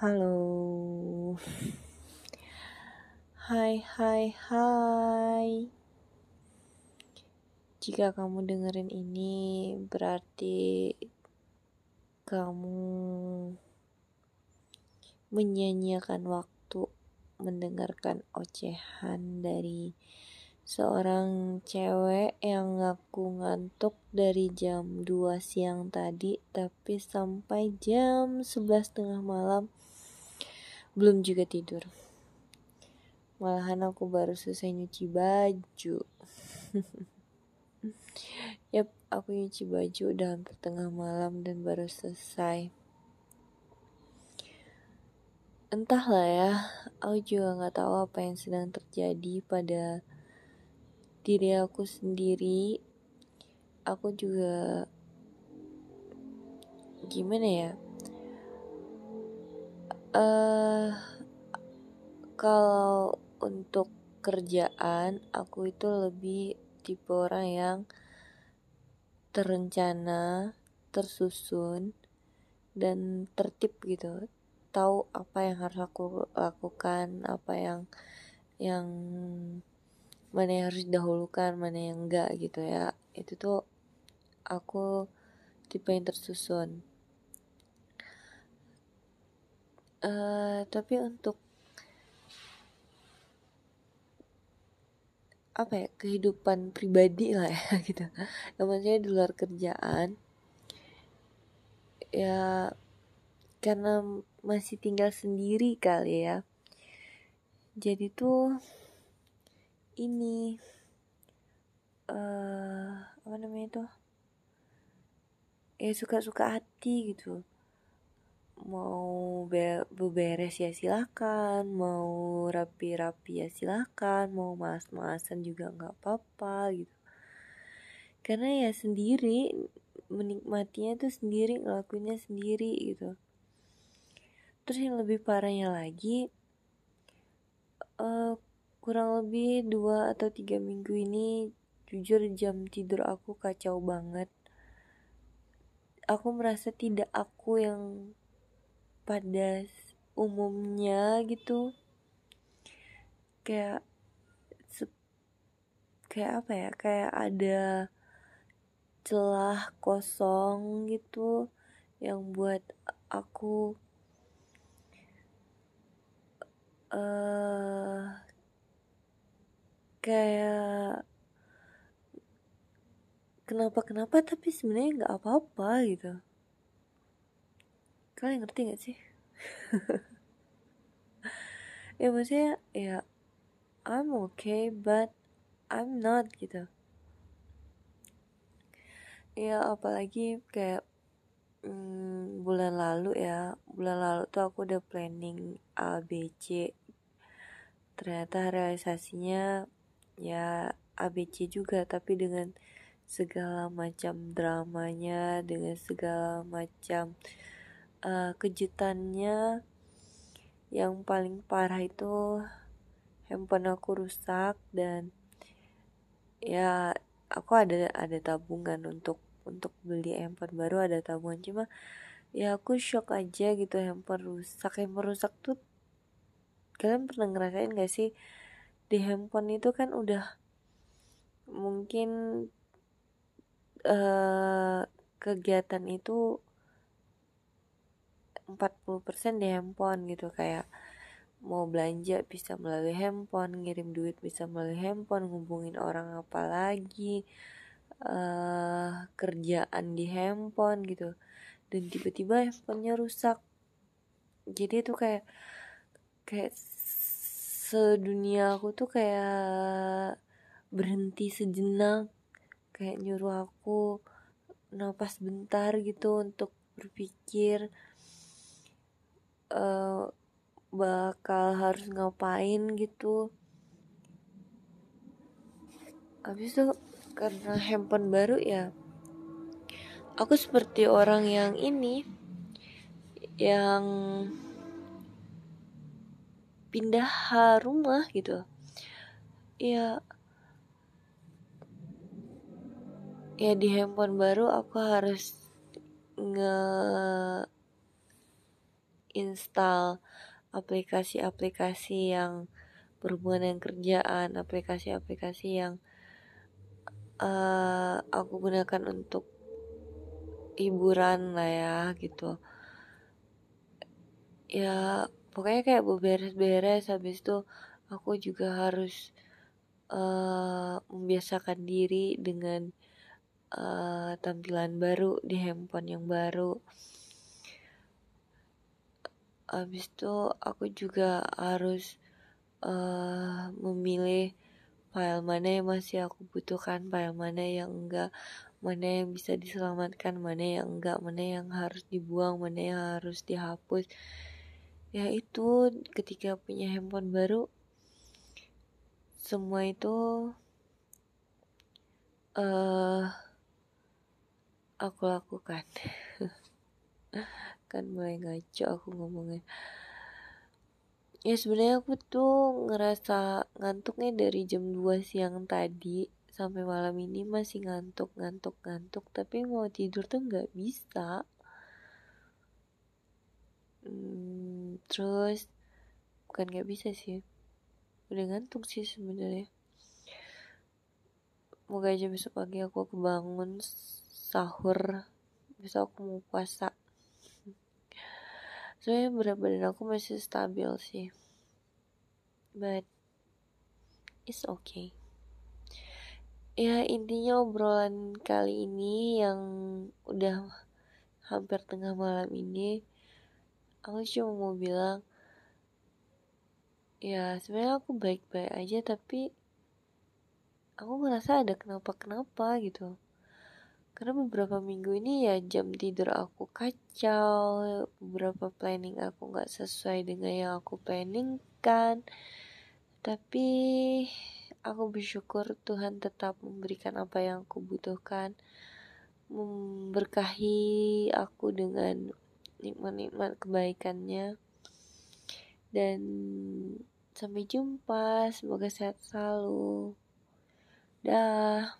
Halo. Hai, hai, hai. Jika kamu dengerin ini, berarti kamu menyanyiakan waktu mendengarkan ocehan dari seorang cewek yang ngaku ngantuk dari jam 2 siang tadi tapi sampai jam 11 tengah malam belum juga tidur. Malahan aku baru selesai nyuci baju. Yap aku nyuci baju udah hampir tengah malam dan baru selesai. Entahlah ya aku juga nggak tahu apa yang sedang terjadi pada diri aku sendiri. Aku juga gimana ya uh, kalau untuk kerjaan aku itu lebih tipe orang yang terencana tersusun dan tertib gitu. Tahu apa yang harus aku lakukan apa yang yang mana yang harus didahulukan mana yang enggak gitu ya. Itu tuh aku tipe yang tersusun uh, tapi untuk apa ya kehidupan pribadi lah ya gitu. Yang maksudnya di luar kerjaan ya karena masih tinggal sendiri kali ya. Jadi tuh ini uh, apa namanya itu ya suka-suka hati gitu mau be beberes ya silakan mau rapi-rapi ya silakan mau mas-masan juga nggak apa-apa gitu. Karena ya sendiri menikmatinya tuh sendiri ngelakuinnya sendiri gitu. Terus yang lebih parahnya lagi uh, kurang lebih dua atau tiga minggu ini jujur jam tidur aku kacau banget. Aku merasa tidak aku yang pada umumnya gitu. Kayak kayak apa ya? Kayak ada celah kosong gitu yang buat aku uh, kayak kenapa kenapa tapi sebenarnya nggak apa-apa gitu kalian ngerti gak sih? Ya maksudnya ya I'm okay but I'm not gitu. Ya apalagi kayak hmm, bulan lalu ya bulan lalu tuh aku udah planning A B C. Ternyata realisasinya ya ABC juga tapi dengan segala macam dramanya dengan segala macam uh, kejutannya yang paling parah itu handphone aku rusak dan ya aku ada ada tabungan untuk untuk beli handphone baru ada tabungan. Cuma ya aku shock aja gitu handphone rusak. Handphone rusak tuh kalian pernah ngerasain gak sih? Di handphone itu kan udah mungkin uh, kegiatan itu 40% di handphone gitu kayak mau belanja bisa melalui handphone, ngirim duit bisa melalui handphone, ngubungin orang apa lagi, uh, kerjaan di handphone gitu. Dan tiba-tiba handphonenya rusak. Jadi itu kayak kayak sedunia aku tuh kayak berhenti sejenak kayak nyuruh aku napas bentar gitu untuk berpikir uh, bakal harus ngapain gitu. Habis itu karena handphone baru ya aku seperti orang yang ini yang pindah rumah gitu. Ya ya di handphone baru aku harus nge install aplikasi-aplikasi yang berhubungan dengan kerjaan, aplikasi-aplikasi yang uh, aku gunakan untuk hiburan lah ya gitu. Ya pokoknya kayak beberes-beres habis itu aku juga harus uh, membiasakan diri dengan uh, tampilan baru di handphone yang baru habis itu aku juga harus uh, memilih file mana yang masih aku butuhkan file mana yang enggak mana yang bisa diselamatkan mana yang enggak mana yang harus dibuang mana yang harus dihapus. Ya itu ketika punya handphone baru semua itu uh, aku lakukan kan mulai ngaco aku ngomongnya ya sebenarnya aku tuh ngerasa ngantuknya dari jam 2 siang tadi sampai malam ini masih ngantuk ngantuk ngantuk. Tapi mau tidur tuh nggak bisa. Hmm, terus bukan nggak bisa sih. Udah ngantuk sih sebenarnya. Moga aja besok pagi aku kebangun sahur. Besok aku mau puasa soalnya berat badan aku masih stabil sih. But it's okay. Ya intinya obrolan kali ini yang udah hampir tengah malam ini aku cuma mau bilang ya sebenarnya aku baik-baik aja tapi aku ngerasa ada kenapa-kenapa gitu karena beberapa minggu ini ya jam tidur aku kacau beberapa planning aku nggak sesuai dengan yang aku planningkan. Tapi aku bersyukur Tuhan tetap memberikan apa yang aku butuhkan memberkahi aku dengan nikmat-nikmat kebaikannya. Dan sampai jumpa semoga sehat selalu. Dah